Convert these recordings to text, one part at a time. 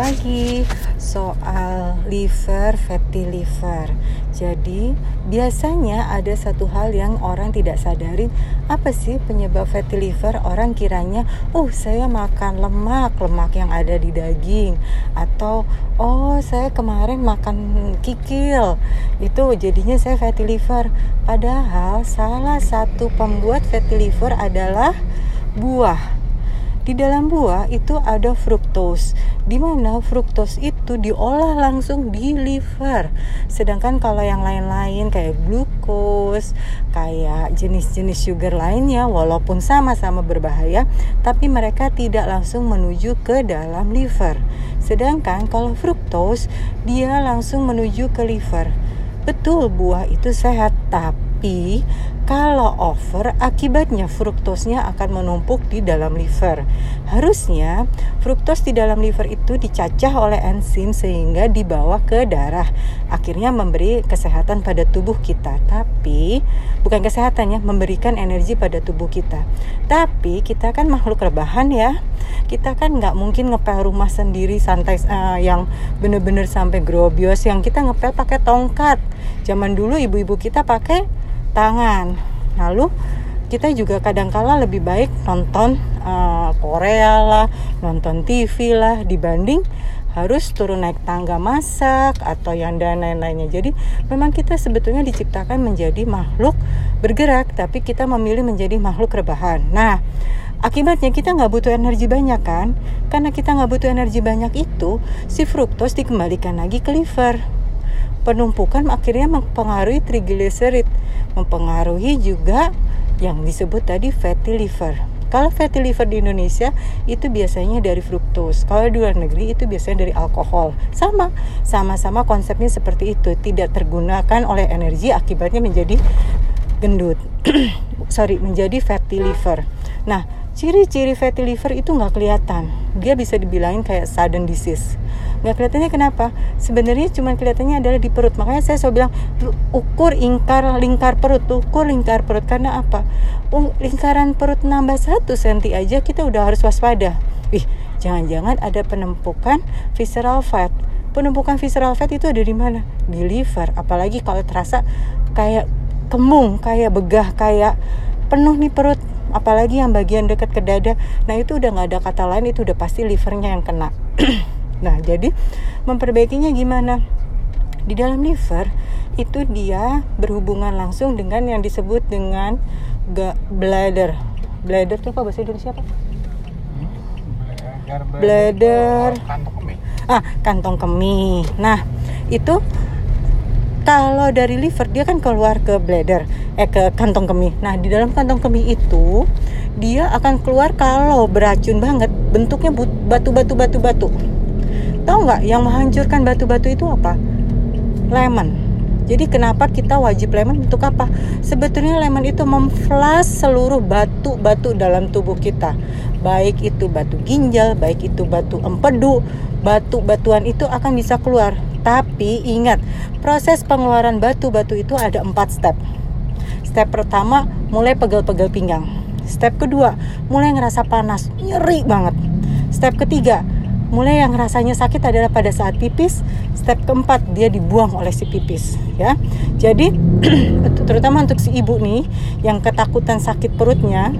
pagi soal liver, fatty liver. Jadi, biasanya ada satu hal yang orang tidak sadari, apa sih penyebab fatty liver? Orang kiranya, "Oh, saya makan lemak, lemak yang ada di daging." Atau, "Oh, saya kemarin makan kikil." Itu jadinya saya fatty liver. Padahal salah satu pembuat fatty liver adalah buah di dalam buah itu ada fruktos, di mana fruktos itu diolah langsung di liver. Sedangkan kalau yang lain-lain kayak glukos, kayak jenis-jenis sugar lainnya walaupun sama-sama berbahaya, tapi mereka tidak langsung menuju ke dalam liver. Sedangkan kalau fruktos dia langsung menuju ke liver. Betul buah itu sehat, tapi kalau over, akibatnya fruktosnya akan menumpuk di dalam liver. Harusnya fruktos di dalam liver itu dicacah oleh enzim sehingga dibawa ke darah. Akhirnya memberi kesehatan pada tubuh kita. Tapi bukan kesehatannya, memberikan energi pada tubuh kita. Tapi kita kan makhluk rebahan ya. Kita kan nggak mungkin ngepel rumah sendiri santai uh, yang bener-bener sampai grobios. Yang kita ngepel pakai tongkat. Zaman dulu ibu-ibu kita pakai tangan lalu kita juga kadangkala lebih baik nonton uh, Korea lah, nonton TV lah dibanding harus turun naik tangga masak atau yang dan lain-lainnya. Jadi memang kita sebetulnya diciptakan menjadi makhluk bergerak, tapi kita memilih menjadi makhluk rebahan. Nah, akibatnya kita nggak butuh energi banyak kan? Karena kita nggak butuh energi banyak itu, si fruktos dikembalikan lagi ke liver. Penumpukan akhirnya mempengaruhi triglycerid mempengaruhi juga yang disebut tadi fatty liver. Kalau fatty liver di Indonesia itu biasanya dari fruktos. Kalau di luar negeri itu biasanya dari alkohol. Sama, sama-sama konsepnya seperti itu. Tidak tergunakan oleh energi akibatnya menjadi gendut. Sorry, menjadi fatty liver. Nah, ciri-ciri fatty liver itu nggak kelihatan. Dia bisa dibilangin kayak sudden disease. Nggak kelihatannya kenapa? Sebenarnya cuma kelihatannya adalah di perut. Makanya saya selalu bilang ukur ingkar lingkar perut. Ukur lingkar perut. Karena apa? Oh, lingkaran perut nambah satu senti aja kita udah harus waspada. Wih, jangan-jangan ada penumpukan visceral fat. Penumpukan visceral fat itu ada di mana? Di liver. Apalagi kalau terasa kayak kemung kayak begah kayak penuh nih perut apalagi yang bagian dekat ke dada nah itu udah nggak ada kata lain itu udah pasti livernya yang kena Nah, jadi memperbaikinya gimana? Di dalam liver itu dia berhubungan langsung dengan yang disebut dengan bladder. Bladder itu apa bahasa Indonesia apa? Bladder. Kantong kemih. Ah, kantong kemih. Nah, itu kalau dari liver dia kan keluar ke bladder, eh ke kantong kemih. Nah, di dalam kantong kemih itu dia akan keluar kalau beracun banget, bentuknya batu-batu batu-batu Tahu nggak yang menghancurkan batu-batu itu apa? Lemon. Jadi kenapa kita wajib lemon untuk apa? Sebetulnya lemon itu memflash seluruh batu-batu dalam tubuh kita. Baik itu batu ginjal, baik itu batu empedu, batu-batuan itu akan bisa keluar. Tapi ingat, proses pengeluaran batu-batu itu ada empat step. Step pertama, mulai pegel-pegel pinggang. Step kedua, mulai ngerasa panas, nyeri banget. Step ketiga, mulai yang rasanya sakit adalah pada saat pipis step keempat dia dibuang oleh si pipis ya jadi terutama untuk si ibu nih yang ketakutan sakit perutnya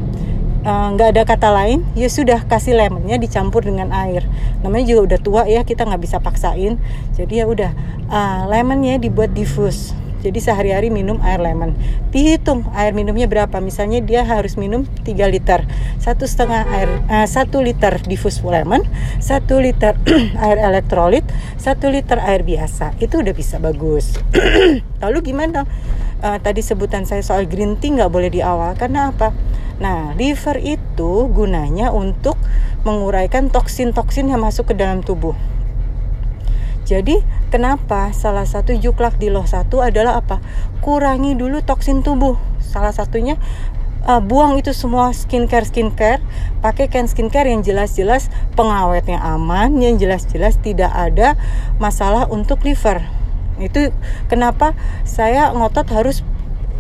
nggak uh, ada kata lain ya sudah kasih lemonnya dicampur dengan air namanya juga udah tua ya kita nggak bisa paksain jadi ya udah uh, lemonnya dibuat diffuse jadi sehari-hari minum air lemon. Dihitung air minumnya berapa. Misalnya dia harus minum 3 liter. Satu setengah air, uh, satu liter diffuse lemon, satu liter air elektrolit, satu liter air biasa. Itu udah bisa bagus. Lalu gimana? Uh, tadi sebutan saya soal green tea nggak boleh di awal karena apa? Nah, liver itu gunanya untuk menguraikan toksin-toksin yang masuk ke dalam tubuh. Jadi kenapa salah satu juklak di loh satu adalah apa? Kurangi dulu toksin tubuh. Salah satunya uh, buang itu semua skincare skincare, pakai can skincare yang jelas-jelas pengawetnya aman, yang jelas-jelas tidak ada masalah untuk liver. Itu kenapa saya ngotot harus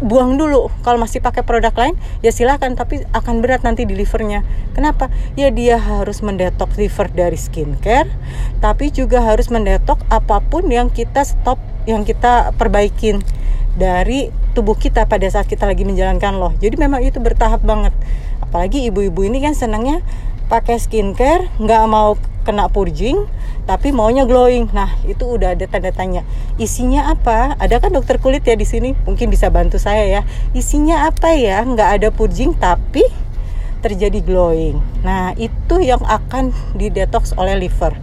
buang dulu. Kalau masih pakai produk lain ya silahkan tapi akan berat nanti di livernya kenapa? Ya dia harus mendetok liver dari skincare tapi juga harus mendetok apa pun yang kita stop yang kita perbaikin dari tubuh kita pada saat kita lagi menjalankan loh. Jadi memang itu bertahap banget. Apalagi ibu-ibu ini kan senangnya pakai skincare nggak mau kena purging tapi maunya glowing. Nah, itu udah ada tanda tanya. Isinya apa? Ada kan dokter kulit ya di sini? Mungkin bisa bantu saya ya. Isinya apa ya? Nggak ada purging tapi terjadi glowing. Nah, itu yang akan didetox oleh liver.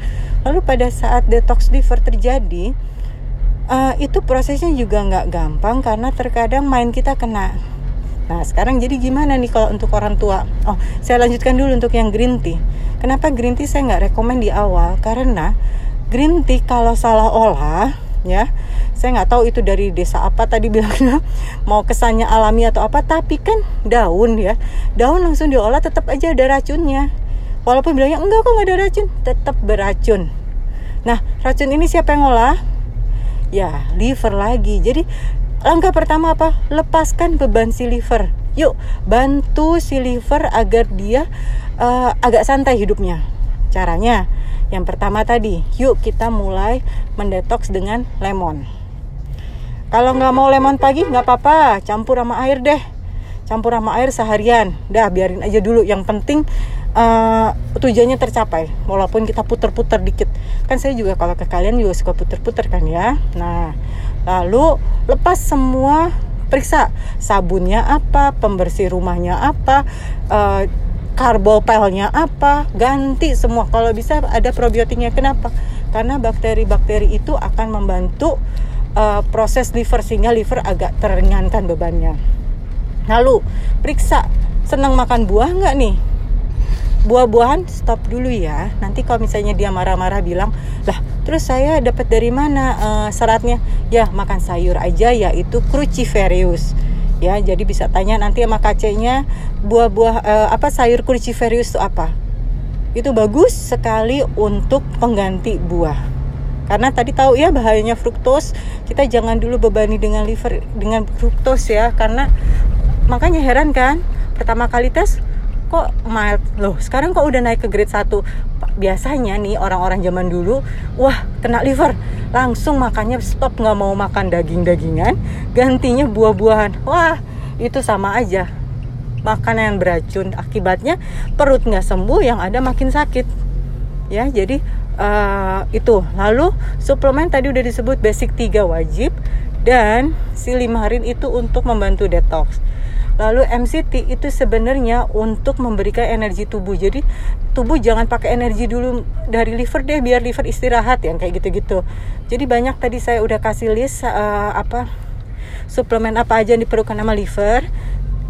Lalu pada saat detox liver terjadi, uh, itu prosesnya juga nggak gampang karena terkadang main kita kena. Nah, sekarang jadi gimana nih kalau untuk orang tua? Oh, saya lanjutkan dulu untuk yang green tea Kenapa green tea saya nggak rekomend di awal? Karena green tea kalau salah olah, ya, saya nggak tahu itu dari desa apa tadi bilangnya mau kesannya alami atau apa, tapi kan daun ya, daun langsung diolah tetap aja ada racunnya. Walaupun bilangnya enggak kok nggak ada racun, tetap beracun. Nah, racun ini siapa yang ngolah? Ya, liver lagi. Jadi langkah pertama apa? Lepaskan beban si liver. Yuk, bantu si liver agar dia uh, agak santai hidupnya. Caranya, yang pertama tadi, yuk kita mulai mendetoks dengan lemon. Kalau nggak mau lemon pagi nggak apa-apa, campur sama air deh. Campur sama air seharian. Dah biarin aja dulu. Yang penting uh, tujuannya tercapai. Walaupun kita puter-puter dikit. Kan saya juga kalau ke kalian juga suka puter-puter kan ya. Nah, lalu lepas semua periksa sabunnya apa, pembersih rumahnya apa, uh, karbopelnya apa ganti semua kalau bisa ada probiotiknya kenapa karena bakteri-bakteri itu akan membantu uh, proses liver sehingga liver agak teringankan bebannya lalu periksa senang makan buah nggak nih buah-buahan stop dulu ya. Nanti kalau misalnya dia marah-marah bilang lah terus saya dapat dari mana uh, seratnya ya makan sayur aja yaitu cruciferous. Ya jadi bisa tanya nanti sama kacenya buah-buah uh, apa sayur cruciferous itu apa? Itu bagus sekali untuk pengganti buah. Karena tadi tahu ya bahayanya fruktos kita jangan dulu bebani dengan liver dengan fruktos ya karena makanya heran kan pertama kali tes kok mild loh sekarang kok udah naik ke grade 1 biasanya nih orang-orang zaman dulu wah kena liver. Langsung makannya stop nggak mau makan daging-dagingan gantinya buah-buahan. Wah itu sama aja. Makanan yang beracun akibatnya perut nggak sembuh yang ada makin sakit. Ya jadi uh, itu. Lalu suplemen tadi udah disebut basic 3 wajib dan si limarin itu untuk membantu detox Lalu MCT itu sebenarnya untuk memberikan energi tubuh. Jadi tubuh jangan pakai energi dulu dari liver deh biar liver istirahat yang kayak gitu-gitu. Jadi banyak tadi saya udah kasih list uh, apa suplemen apa aja yang diperlukan sama liver.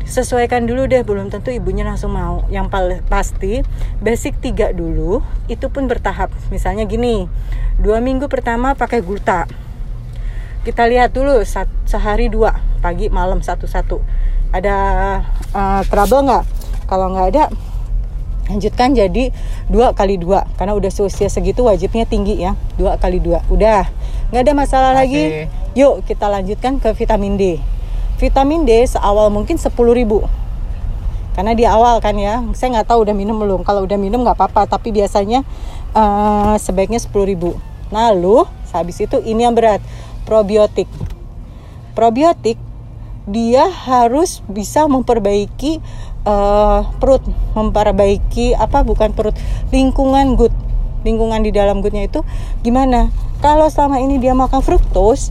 Sesuaikan dulu deh, belum tentu ibunya langsung mau. Yang pasti basic tiga dulu, itu pun bertahap. Misalnya gini, dua minggu pertama pakai gluta. Kita lihat dulu sehari dua, pagi malam satu-satu ada uh, trouble nggak? Kalau nggak ada lanjutkan jadi dua kali dua. Karena udah usia segitu wajibnya tinggi ya. Dua kali dua. Udah. Nggak ada masalah Masih. lagi. Yuk kita lanjutkan ke vitamin D. Vitamin D seawal mungkin sepuluh ribu. Karena di awal kan ya saya nggak tahu udah minum belum. Kalau udah minum nggak apa-apa tapi biasanya uh, sebaiknya sepuluh ribu. Lalu habis itu ini yang berat probiotik. Probiotik dia harus bisa memperbaiki uh, perut, memperbaiki apa bukan perut, lingkungan gut, lingkungan di dalam gutnya itu gimana? Kalau selama ini dia makan fruktos,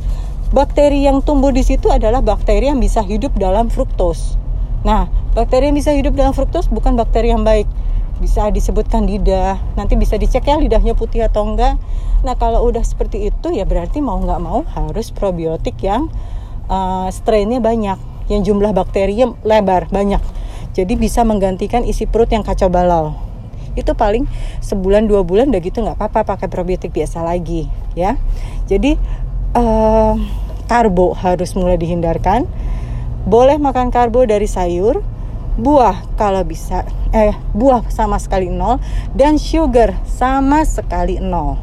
bakteri yang tumbuh di situ adalah bakteri yang bisa hidup dalam fruktos. Nah, bakteri yang bisa hidup dalam fruktos bukan bakteri yang baik. Bisa disebut candida. Nanti bisa dicek ya lidahnya putih atau enggak. Nah, kalau udah seperti itu ya berarti mau nggak mau harus probiotik yang uh, strainnya banyak yang jumlah bakterinya lebar banyak. Jadi bisa menggantikan isi perut yang kacau balau. Itu paling sebulan dua bulan udah gitu nggak apa-apa pakai probiotik biasa lagi ya. Jadi uh, karbo harus mulai dihindarkan. Boleh makan karbo dari sayur buah kalau bisa eh buah sama sekali nol dan sugar sama sekali nol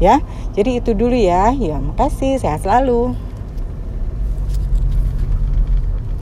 ya. Jadi itu dulu ya. Ya makasih. Sehat selalu